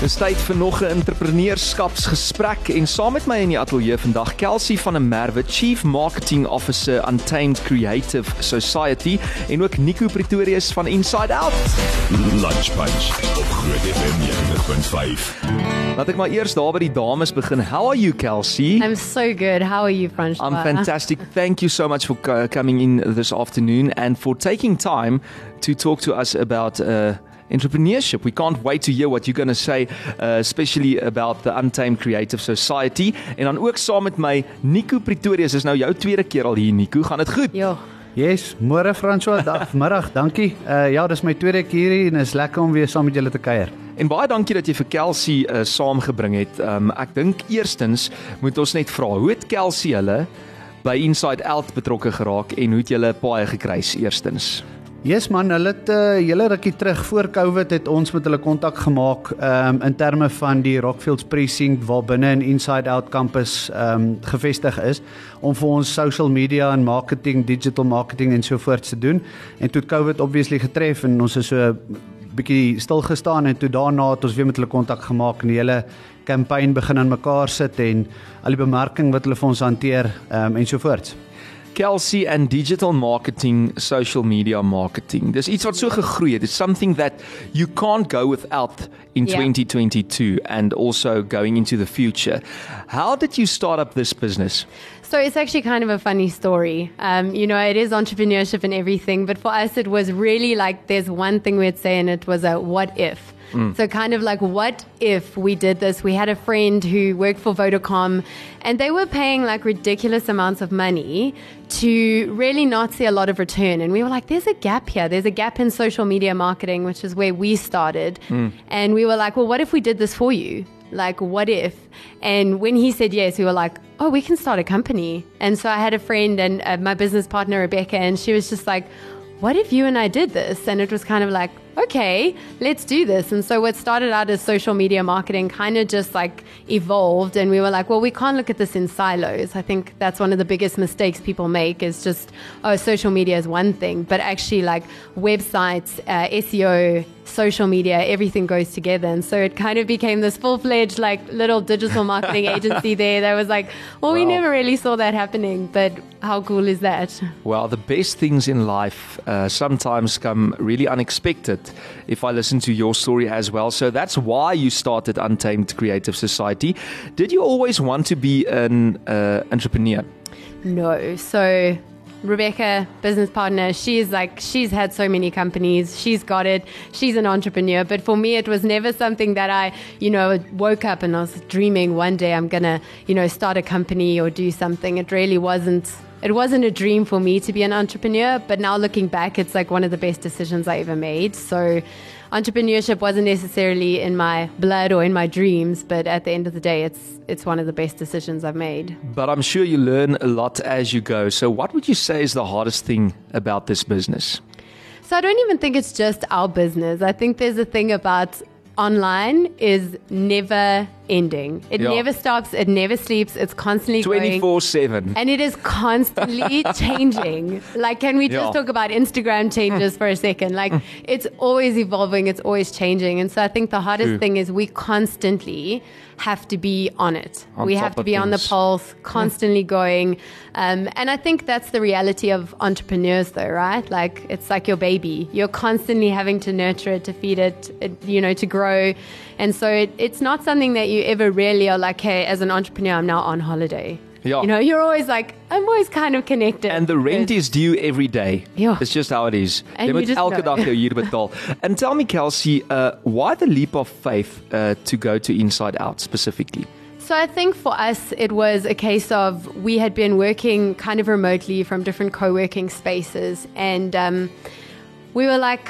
Dis tyd vir nog 'n entrepreneurskapsgesprek en saam met my in die ateljee vandag Kelsey van der Merwe, Chief Marketing Officer Untamed Creative Society en ook Nico Pretorius van Inside Out. Lunch Bunch op Groot FM 90.5. Laat ek maar eers daar by die dames begin. How are you Kelsey? I'm so good. How are you, Francois? I'm fantastic. Thank you so much for co- coming in this afternoon and for taking time to talk to us about uh, entrepreneurship. We can't wait to hear what you're going to say, uh, especially about the Untamed Creative Society. En dan ook saam met my Nico Pretorius. Dis nou jou tweede keer al hier Nico. Gaan dit goed? Yo. Yes, môre François, dag middag, dankie. Uh ja, dis my tweede keer hier en is lekker om weer saam met julle te kuier. En baie dankie dat jy vir Kelsey uh, saamgebring het. Um, ek dink eerstens moet ons net vra, hoe het Kelsey hulle by Inside Out betrokke geraak en hoe het julle paai gekruis eerstens? Yes man, hulle het 'n uh, hele rukkie terug voor Covid het ons met hulle kontak gemaak um in terme van die Rockfields precinct waar binne in Inside Out kampus um gevestig is om vir ons social media en marketing, digital marketing en so voort te doen. En toe Covid obviously getref en ons is so bietjie stil gestaan en toe daarna het ons weer met hulle kontak gemaak en hele kampanje begin aan mekaar sit en al die bemarking wat hulle vir ons hanteer um en so voort. Kelsey and digital marketing, social media marketing. Dis iets wat so gegroei het. It's something that you can't go without in Yeah. 2022 and also going into the future. How did you start up this business? So it's actually kind of a funny story. Um, you know, it is entrepreneurship and everything, but for us, it was really like there's one thing we'd say, and it was a what if. So, kind of like, what if we did this? We had a friend who worked for Vodacom, and they were paying like ridiculous amounts of money to really not see a lot of return. And we were like, there's a gap here. There's a gap in social media marketing, which is where we started. And we were like, well, what if we did this for you? like what if and when he said yes we were like oh we can start a company and so i had a friend and uh, my business partner rebecca and she was just like what if you and i did this and it was kind of like okay let's do this. And so what started out as social media marketing kind of just like evolved and we were like well we can't look at this in silos. I think that's one of the biggest mistakes people make is just oh social media is one thing. But actually like websites uh, seo social media, everything goes together. And so it kind of became this full fledged, like, little digital marketing agency there that was like, well, we never really saw that happening, but how cool is that? Well, the best things in life uh, sometimes come really unexpected. If I listen to your story as well, so that's why you started Untamed Creative Society. Did you always want to be an uh, entrepreneur? No. So Rebecca, business partner, she's like, she's had so many companies. She's got it. She's an entrepreneur. But for me, it was never something that I, you know, woke up and I was dreaming one day I'm going to, you know, start a company or do something. It really wasn't. It wasn't a dream for me to be an entrepreneur, but now looking back, it's like one of the best decisions I ever made. So, entrepreneurship wasn't necessarily in my blood or in my dreams, but at the end of the day, it's it's one of the best decisions I've made. But I'm sure you learn a lot as you go. So, what would you say is the hardest thing about this business? So I don't even think it's just our business. I think there's a thing about online is never ending. It Yeah. never stops. It never sleeps. It's constantly 24 7. And it is constantly changing. Like, can we just Yeah. talk about Instagram changes for a second? Like, it's always evolving, it's always changing. And so I think the hardest True. thing is we constantly have to be on it. On we have to be on the pulse, constantly going. Um, and I think that's the reality of entrepreneurs, though, right? Like, it's like your baby. You're constantly having to nurture it, to feed it, it you know, to grow. And so it, it's not something that you ever really are like, hey, as an entrepreneur, I'm now on holiday. Yeah. You know, you're always like, I'm always kind of connected. And the rent is due every day. Yeah. It's just how it is. And Jy you moet just elke know. dag jou huur betaal. and tell me Kelsey, uh, why the leap of faith uh, to go to Inside Out specifically? So I think for us, it was a case of we had been working kind of remotely from different co working spaces. And um, we were like,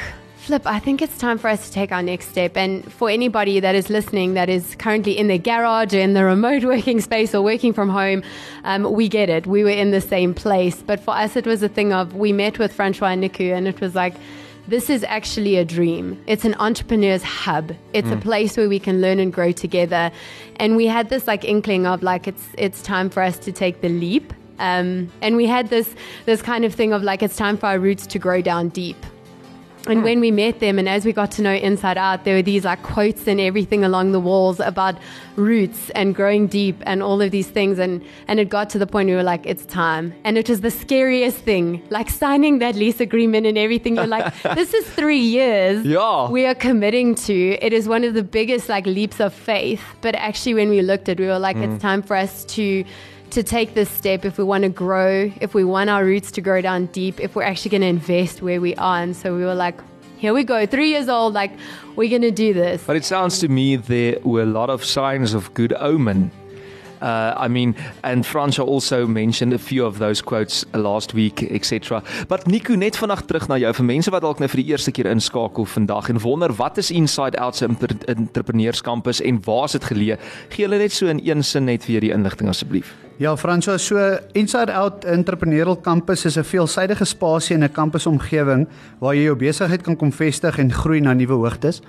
Flip, I think it's time for us to take our next step. And for anybody that is listening that is currently in their garage or in the remote working space or working from home, um, we get it. We were in the same place. But for us, it was a thing of we met with Francois and Nico, and it was like, this is actually a dream. It's an entrepreneur's hub. It's a place where we can learn and grow together. And we had this like inkling of like it's it's time for us to take the leap. Um, and we had this this kind of thing of like it's time for our roots to grow down deep. And hmm. when we met them, and as we got to know Inside Out, there were these like quotes and everything along the walls about roots and growing deep and all of these things. And, and it got to the point we were like, it's time. And it was the scariest thing, like signing that lease agreement and everything. You're like, this is three years Yeah. we are committing to. It is one of the biggest like leaps of faith. But actually, when we looked at, it, we were like, it's hmm. time for us to to take this step if we want to grow, if we want our roots to grow down deep, if we're actually going to invest where we are. And so we were like, here we go, three years old, like we're going to do this. But it sounds to me there were a lot of signs of good omen. Uh, I mean, and Fransja also mentioned a few of those quotes last week, etc. But Nico, net vanaand terug na jou vir mense wat dalk nou vir die eerste keer inskakel vandag en wonder wat is Inside Out se Inter- entrepreneurskampus en waar is dit geleë? Gee hulle net so in een sin net weer die inligting asseblief. Ja, Fransjo, so Inside Out Entrepreneurial Campus is 'n veelsidige spasie in 'n kampusomgewing waar jy jou besigheid kan kom vestig en groei na nuwe hoogtes.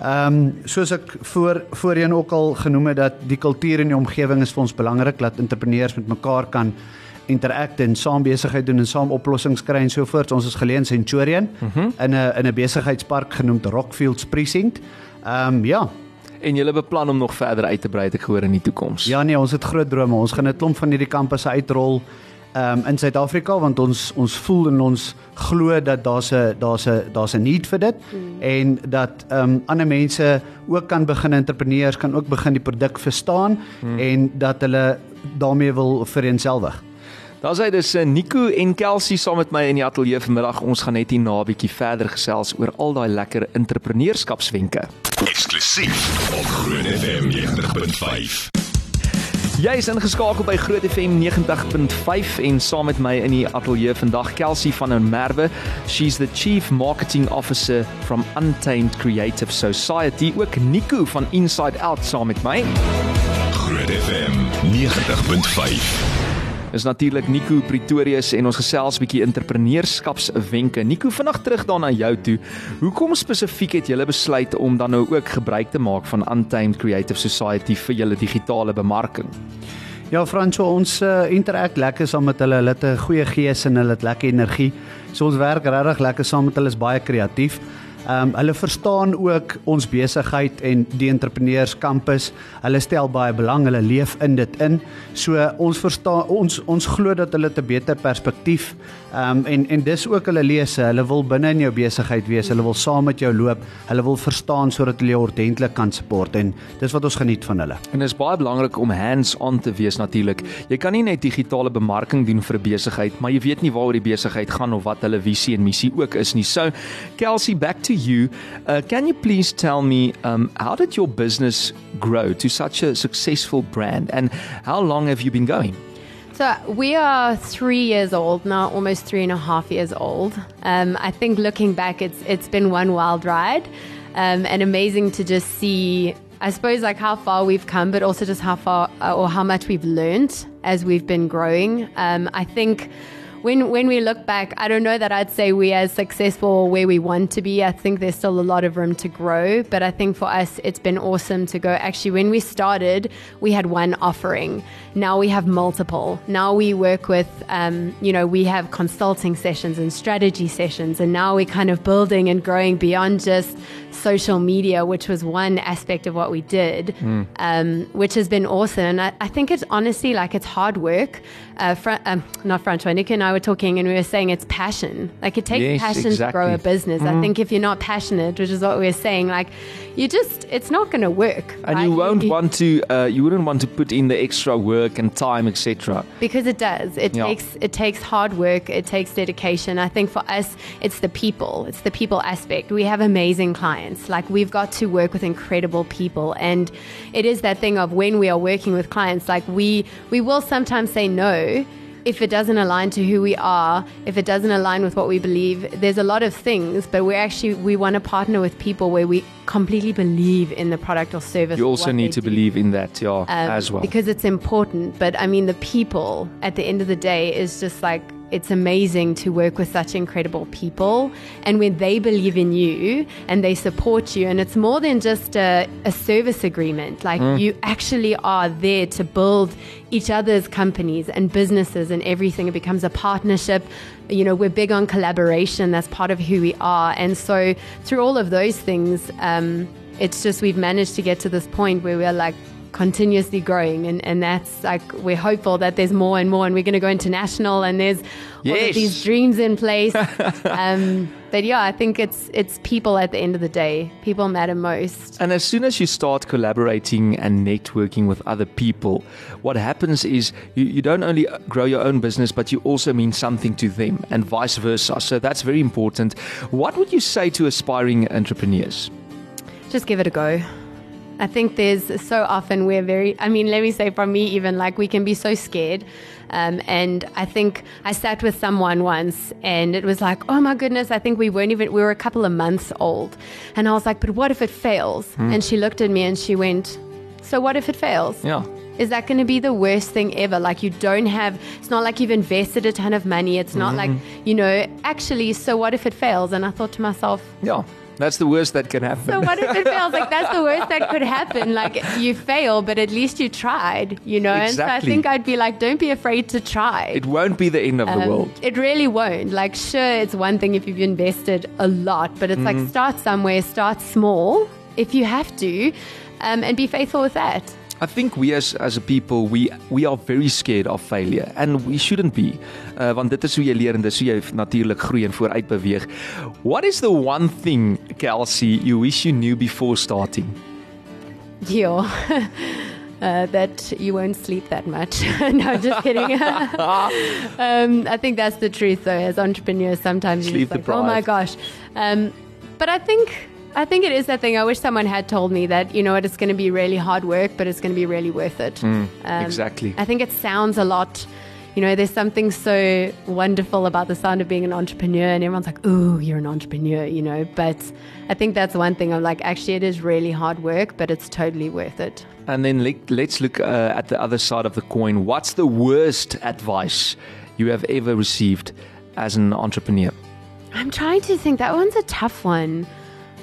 Ehm um, soos ek voor voorheen ook al genoem het dat die kultuur in die omgewing is vir ons belangrik dat entrepreneurs met mekaar kan interact en saam besigheid doen en saam oplossings kry en so voort. Ons is geleë in Centurion mm -hmm. in 'n in 'n besigheidspark genoemd Rockfields Precinct. Ehm um, ja, En julle beplan om nog verder uit te brei het ek gehoor in die toekoms. Ja nee, ons het groot drome. Ons gaan 'n klomp van hierdie kampusse uitrol um, in Suid-Afrika want ons ons voel en ons glo dat daar's 'n daar's 'n daar's 'n need vir dit mm. en dat ehm um, ander mense ook kan begin entrepreneurs kan ook begin die produk verstaan mm. en dat hulle daarmee wil vereenselwig. Daar's hy dis eh, Nico en Kelsey saam met my in die ateljee vanmiddag. Ons gaan net hier na 'n bietjie verder gesels oor al daai lekker entrepreneurskapswenke. Eksklusief op Groot FM 90.5. Jy is ingeskakel by Groot FM 90.5 en saam met my in die ateljee vandag Kelsey van der Merwe. She's the Chief Marketing Officer from Untamed Creative Society. Ook Nico van Inside Out saam met my. Groot FM 90.5. Is natuurlik Nico Pretorius en ons gesels 'n bietjie entrepreneurskapswenke. Nico, vinnig terug dan na jou toe. Hoekom spesifiek het julle besluit om dan nou ook gebruik te maak van Untamed Creative Society vir julle digitale bemarking? Ja, Franso, ons uh, interact lekker saam met hulle. Hulle het 'n goeie gees en hulle het lekker energie. So ons werk regtig lekker saam met hulle. Is baie kreatief. Ehm um, hulle verstaan ook ons besigheid en die entrepreneurs kampus. Hulle stel baie belang, hulle leef in dit in. So ons verstaan ons ons glo dat hulle 'n beter perspektief ehm um, en en dis ook hulle lese. Hulle wil binne in jou besigheid wees. Hulle wil saam met jou loop. Hulle wil verstaan sodat hulle jou ordentlik kan support en dis wat ons geniet van hulle. En dit is baie belangrik om hands-on te wees natuurlik. Jy kan nie net digitale bemarking doen vir 'n besigheid, maar jy weet nie waaroor die besigheid gaan of wat hulle visie en missie ook is nie. So, Kelsey, back to you. Uh, can you please tell me um, how did your business grow to such a successful brand and how long have you been going? So we are three years old now, almost three and a half years old. Um, I think looking back, it's it's been one wild ride, um, and amazing to just see. I suppose like how far we've come, but also just how far or how much we've learned as we've been growing. Um, I think when when we look back, I don't know that I'd say we're as successful where we want to be. I think there's still a lot of room to grow, but I think for us, it's been awesome to go. Actually, when we started, we had one offering. Now we have multiple. Now we work with, um, you know, we have consulting sessions and strategy sessions, and now we're kind of building and growing beyond just social media, which was one aspect of what we did, um, which has been awesome. And I, I think it's honestly like it's hard work. Uh, um, not Francois, Nick and I were talking, and we were saying it's passion. Like it takes Yes, passion to grow a exactly. business. I think if you're not passionate, which is what we were saying, like you just, it's not going to work. And right? you won't want to uh, you wouldn't want to put in the extra work and time, etc. because it does it Yeah. takes it takes hard work it takes dedication i think for us it's the people it's the people aspect we have amazing clients like we've got to work with incredible people and it is that thing of when we are working with clients like we we will sometimes say no if it doesn't align to who we are if it doesn't align with what we believe there's a lot of things but we're actually we want to partner with people where we completely believe in the product or service You also need to do believe in that, yeah, um, as well. because it's important. But I mean, the people at the end of the day is just like it's amazing to work with such incredible people. And when they believe in you and they support you, and it's more than just a, a service agreement, like you actually are there to build each other's companies and businesses and everything. It becomes a partnership. You know, we're big on collaboration, that's part of who we are. And so, through all of those things, um, it's just we've managed to get to this point where we're like, continuously growing and, and that's like we're hopeful that there's more and more and we're going to go international and there's all of these dreams in place um, but yeah i think it's it's people at the end of the day people matter most And as soon as you start collaborating and networking with other people, what happens is you, you don't only grow your own business, but you also mean something to them and vice versa. So that's very important. What would you say to aspiring entrepreneurs? just give it a go I think there's so often we're very, I mean, let me say from me, even like we can be so scared. Um, and I think I sat with someone once and it was like, oh my goodness, I think we weren't even, we were a couple of months old. And I was like, but what if it fails? And she looked at me and she went, so what if it fails? Yeah. Is that going to be the worst thing ever? Like, you don't have, it's not like you've invested a ton of money. It's not like, you know, actually, so what if it fails? And I thought to myself, Yeah. That's the worst that can happen. so what if it fails? Like that's the worst that could happen. Like you fail, but at least you tried, you know. And so I think I'd be like, don't be afraid to try. it won't be the end of the Um, world. It really won't. Like, sure, it's one thing if you've invested a lot, but it's Mm-hmm. like start somewhere, start small if you have to, um, and be faithful with that. I think we as as a people we we are very scared of failure and we shouldn't be. Uh, want dit is hoe jy leer en dis hoe jy natuurlik groei en vooruit beweeg. What is the one thing Kelsey you wish you knew before starting? Yeah. Uh, that you won't sleep that much. no, just kidding. um, I think that's the truth, though. As entrepreneurs, sometimes Sleep just like, oh my gosh. Um, but I think I think it is that thing. I wish someone had told me that you know what, it's going to be really hard work, but it's going to be really worth it. um, exactly. I think it sounds a lot. You know, there's something so wonderful about the sound of being an entrepreneur, and everyone's like, "Ooh, you're an entrepreneur," you know. But I think that's one thing. I'm like, actually, it is really hard work, but it's totally worth it. And then let, let's look uh, at the other side of the coin. What's the worst advice you have ever received as an entrepreneur? I'm trying to think. That one's a tough one.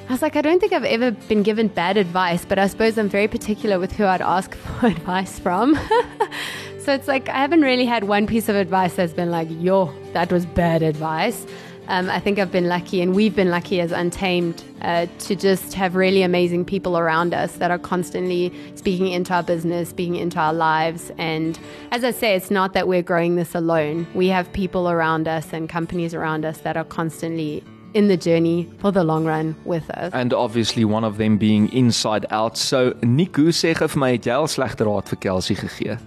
I was like, I don't think I've ever been given bad advice, but I suppose I'm very particular with who I'd ask for advice from. so it's like I haven't really had one piece of advice that's been like, yo, that was bad advice. Um, I think I've been lucky, and we've been lucky as Untamed uh, to just have really amazing people around us that are constantly speaking into our business, speaking into our lives. And as I say, it's not that we're growing this alone. We have people around us and companies around us that are constantly in the journey for the long run with us. And obviously one of them being inside out. So Nico sê gou vir my het jy al slegte raad vir Kelsey gegee?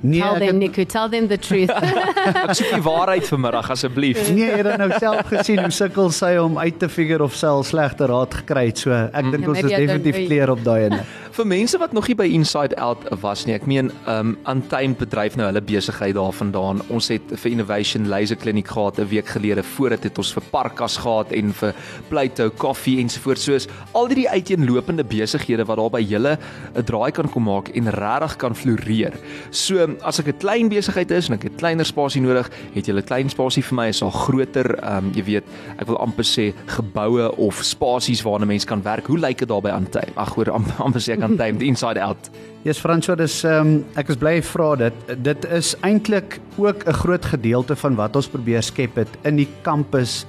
Nee, tell them, het, Niku, tell them the truth. Ek soek die waarheid vanmiddag asseblief. nee, jy het nou self gesien hoe sukkel sy om uit te figure of sy al slegte raad gekry het. So ek dink Ja, ons is maybe I don't definitief clear op daai ene. Vir mense wat nog nie by Inside Out was nie, ek meen um Untamed bedryf nou hulle besigheid daarvandaan. Ons het vir Innovation Laser Kliniek gehad 'n week gelede. Voor dit het ons vir Parkas gehad en vir Plato Coffee ensovoorts. Soos al die uiteenlopende besighede wat daar by julle 'n draai kan kom maak en regtig kan floreer. So as ek 'n klein besigheid is en ek het kleiner spasie nodig, het julle klein spasie vir my is al groter, um jy weet, ek wil amper sê geboue of spasies waarna mense kan werk. Hoe lyk dit daar by Untamed? Ag hoor, amper, amper sê ek Untamed inside out. Yes François, dis ehm um, ek is bly jy vra dit. Dit is eintlik ook 'n groot gedeelte van wat ons probeer skep het in die kampus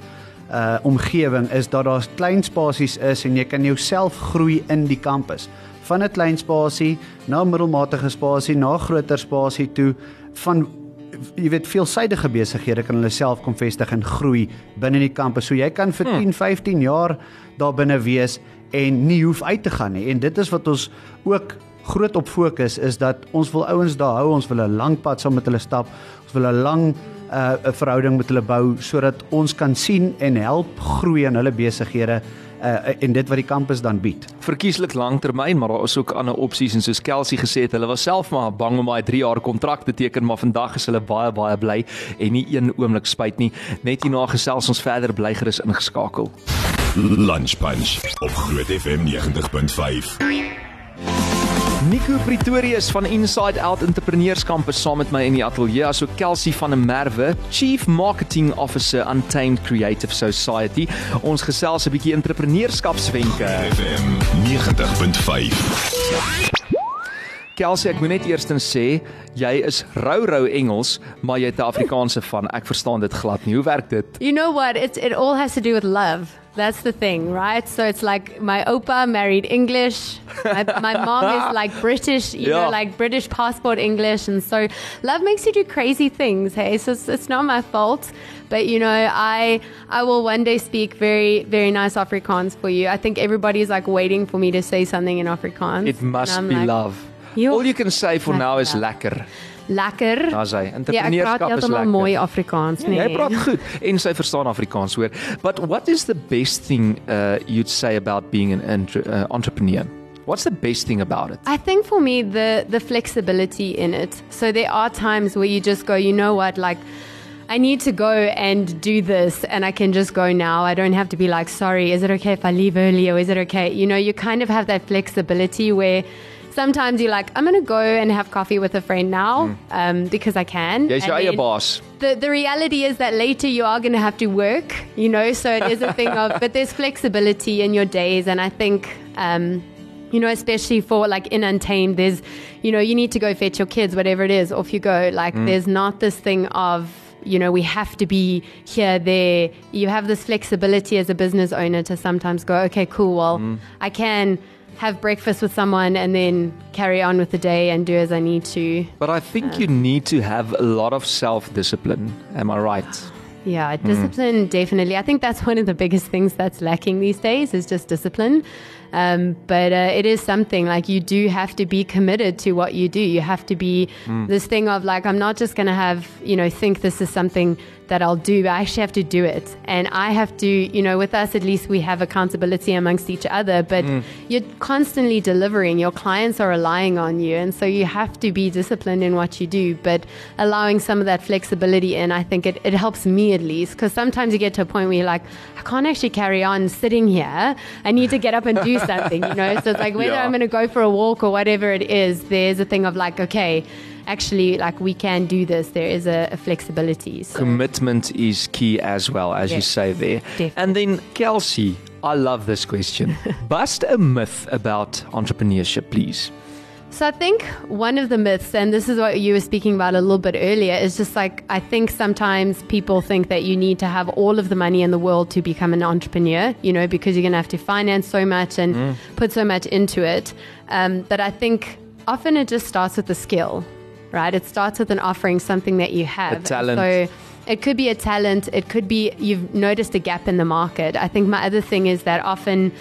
uh omgewing is dat daar klein spasies is en jy kan jouself groei in die kampus. Van 'n klein spasie na 'n middelmatige spasie na 'n groter spasie toe van jy weet veelsidige besighede kan hulle self kom vestig en groei binne die kampus. So jy kan vir 10, 15 jaar daar binne wees en nie hoef uit te gaan nie. En dit is wat ons ook groot op fokus is dat ons wil ouens daar hou, ons wil 'n lang pad saam met hulle stap. Ons wil 'n lang uh 'n verhouding met hulle bou sodat ons kan sien en help groei in hulle besighede uh en dit wat die kampus dan bied. Verkieslik langtermyn, maar daar is ook ander opsies en soos Kelsey gesê het, hulle was self maar bang om daai 3 jaar kontrak te teken, maar vandag is hulle baie baie bly en nie een oomblik spyt nie. Net hierna gesels ons verder bly gerus ingeskakel. Lunch Punch op Groot FM 90.5. Nico Pretorius van Inside Out Entrepreneurs Campus saam met my in die ateljee asook Kelsey van der Merwe, Chief Marketing Officer Untamed Creative Society. Ons gesels 'n bietjie entrepreneurskapswenke. FM 90.5. Kelsey, ek moet net eerstens sê, jy is rou rou Engels, maar jy het 'n Afrikaanse van. Ek verstaan dit glad nie. Hoe werk dit? You know what? It it all has to do with love. That's the thing, right? So it's like my opa married English. My, my mom is like British, you Yeah. know, like British passport English, and so love makes you do crazy things. Hey, so it's, it's not my fault, but you know, I I will one day speak very very nice Afrikaans for you. I think everybody's like waiting for me to say something in Afrikaans. It must be like, love. All you can say for now is lekker." Lekker. Daar's hy. Ja, Entrepreneurskap is heeltemal lekker. mooi Afrikaans, nee. Jy praat goed en sy verstaan Afrikaans hoor. But what is the best thing uh, you'd say about being an entre- uh, entrepreneur? What's the best thing about it? I think for me the the flexibility in it. So there are times where you just go, you know what, like I need to go and do this and I can just go now. I don't have to be like, sorry, is it okay if I leave early or is it okay? You know, you kind of have that flexibility where sometimes you're like, I'm going to go and have coffee with a friend now um, because I can. Jou And eie then- baas. the the reality is that later you are going to have to work, you know. So it is a thing of, but there's flexibility in your days, and I think. Um, you know, especially for like in Untamed, there's, you know, you need to go fetch your kids, whatever it is, off you go. Like, there's not this thing of, you know, we have to be here, there. You have this flexibility as a business owner to sometimes go, okay, cool, well, I can have breakfast with someone and then carry on with the day and do as I need to. But I think you need to have a lot of self-discipline. Am I right? Yeah, discipline definitely. I think that's one of the biggest things that's lacking these days is just discipline. Um, but uh, it is something like you do have to be committed to what you do. You have to be this thing of like I'm not just going to have you know think this is something that I'll do. I actually have to do it, and I have to you know with us at least we have accountability amongst each other. But mm. you're constantly delivering. Your clients are relying on you, and so you have to be disciplined in what you do. But allowing some of that flexibility in, I think it, it helps me at least because sometimes you get to a point where you're like, I can't actually carry on sitting here. I need to get up and do something, you know. So it's like whether Yeah. I'm going to go for a walk or whatever it is, there's a thing of like, okay, actually, like we can do this. There is a, a flexibility. So. Commitment is key as well, as you say there. definitely. And then, Kelsey, I love this question. Bust a myth about entrepreneurship, please. So I think one of the myths, and this is what you were speaking about a little bit earlier, is just like I think sometimes people think that you need to have all of the money in the world to become an entrepreneur, you know, because you're going to have to finance so much and put so much into it. Um, but I think often it just starts with the skill, right? It starts with an offering, something that you have. talent. So it could be a talent. It could be you've noticed a gap in the market. I think my other thing is that often.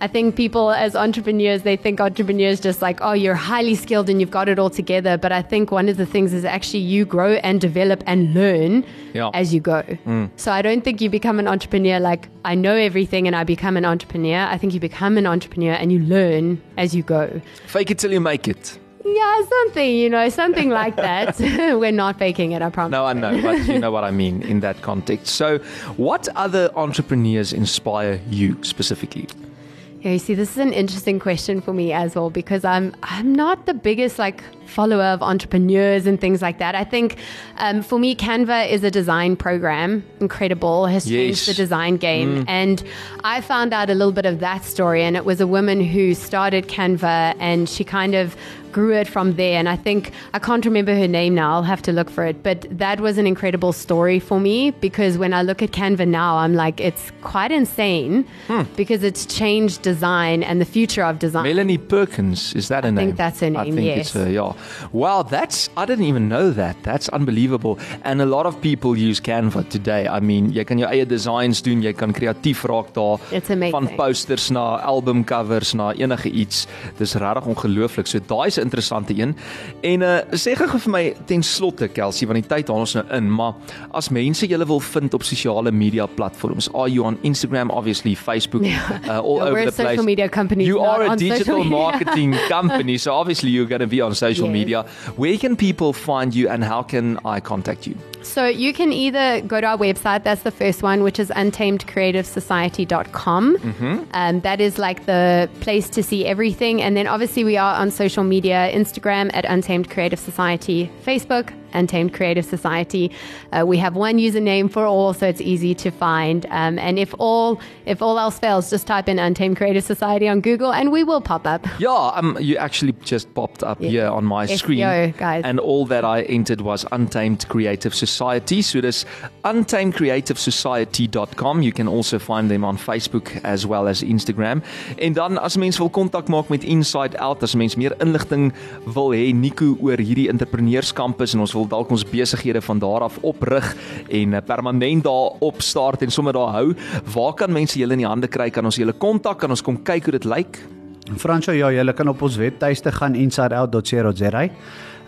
I think people as entrepreneurs, they think entrepreneurs just like, oh, you're highly skilled and you've got it all together. But I think one of the things is actually you grow and develop and learn Yeah. as you go. Mm. So I don't think you become an entrepreneur like, I know everything and I become an entrepreneur. I think you become an entrepreneur and you learn as you go. Fake it till you make it. Yeah, something, you know, something like that. We're not faking it, I promise. No, I know, but you know what I mean in that context. So, what other entrepreneurs inspire you specifically? Yeah, you see, this is an interesting question for me as well because I'm I'm not the biggest like follower of entrepreneurs and things like that. I think um, for me, Canva is a design program, incredible, has changed the design game, and I found out a little bit of that story. And it was a woman who started Canva, and she kind of grew it from there. And I think I can't remember her name now. I'll have to look for it. But that was an incredible story for me because when I look at Canva now, I'm like, it's quite insane hmm. because it's changed design and the future of design. Melanie Perkins, is that a name? I think that's her I name, think yes. it's her, yeah. Wow, that's, I didn't even know that. That's unbelievable. And a lot of people use Canva today. I mean, jy kan jou eie designs doen, jy kan kreatief raak daar. It's amazing. Van posters na album covers na enige iets. Dis regtig ongelooflik. So daai's 'n interessante een. En uh sê gou vir my ten slotte Kelsey, want die tyd haal ons nou in, maar as mense julle wil vind op sosiale media platforms, are you on Instagram, obviously Facebook, uh, all Yeah, over we're the a social place. media company, You are a digital marketing company, so obviously you're going to be on social Yes. media. Where can people find you and how can I contact you? So you can either go to our website, that's the first one, which is untamedcreativesociety.com. Mm-hmm. Um, that is like the place to see everything. And then obviously we are on social media Instagram at Untamed Creative Society, Facebook, Untamed Creative Society. Uh, we have one username for all, so it's easy to find. Um, and if all if all else fails, just type in Untamed Creative Society on Google, and we will pop up. Yeah, um, you actually just popped up Yeah. here on my SEO, screen, guys. and all that I entered was Untamed Creative Society. So this untamedcreativesociety.com. You can also find them on Facebook as well as Instagram. En dan as mens wil kontak maak met Inside Out, as mens meer inligting wil hê Nico oor hierdie entrepreneurskampus en ons wil dalk ons besighede van daar af oprig en eh, permanent daar opstart en sommer daar hou, waar kan mense julle in die hande kry? Kan ons julle kontak? Kan ons kom kyk hoe dit lyk? Franco, ja, jy kan op ons webtuiste gaan insideout.co.za.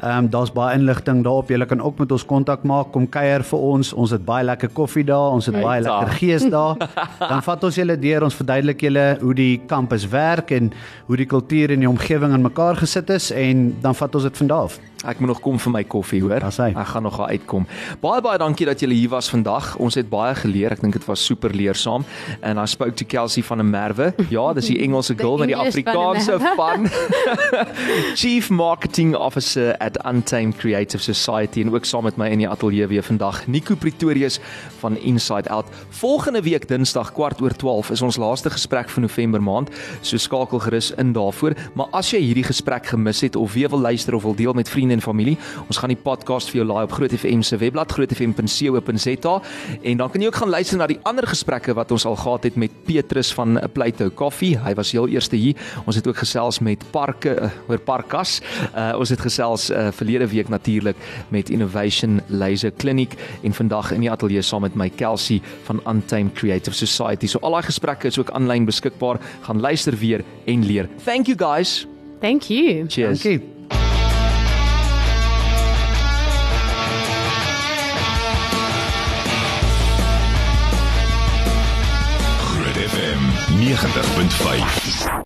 Ehm um, daar's baie inligting daarop. Jy kan ook met ons kontak maak, kom kuier vir ons. Ons het baie lekker koffie daar, ons het baie lekker gees daar. Dan vat ons julle deur, ons verduidelik julle hoe die kampus werk en hoe die kultuur en die omgewing in mekaar gesit is en dan vat ons dit van daar af. Ek moet nog kom vir my koffie, hoor. Ek gaan nog daar uitkom. Baie baie dankie dat julle hier was vandag. Ons het baie geleer. Ek dink dit was super leersaam. And I spoke to Kelsey van der Merwe. Ja, dis die Engelse girl met die Afrikaanse van. Chief Marketing Officer at Untamed Creative Society en ook saam met my in die ateljee weer vandag Nico Pretorius van Inside Out. Volgende week Dinsdag kwart oor 12 is ons laaste gesprek vir November maand. So skakel gerus in daarvoor. Maar as jy hierdie gesprek gemis het of weer wil luister of wil deel met vriende en familie, ons gaan die podcast vir jou laai op Groot FM se webblad grootfm.co.za en dan kan jy ook gaan luister na die ander gesprekke wat ons al gehad het met Petrus van Pleito Coffee. Hy was heel eerste hier. Ons het ook gesels met Parke uh, oor Parkas. Uh, ons het gesels uh, verlede week natuurlik met Innovation Laser Clinic en vandag in die ateljee saam met my Kelsey van Untamed Creative Society. So al daai gesprekke is ook aanlyn beskikbaar. Gaan luister weer en leer. Thank you guys. Thank you. Cheers. Dankie. Groot FM 90.5.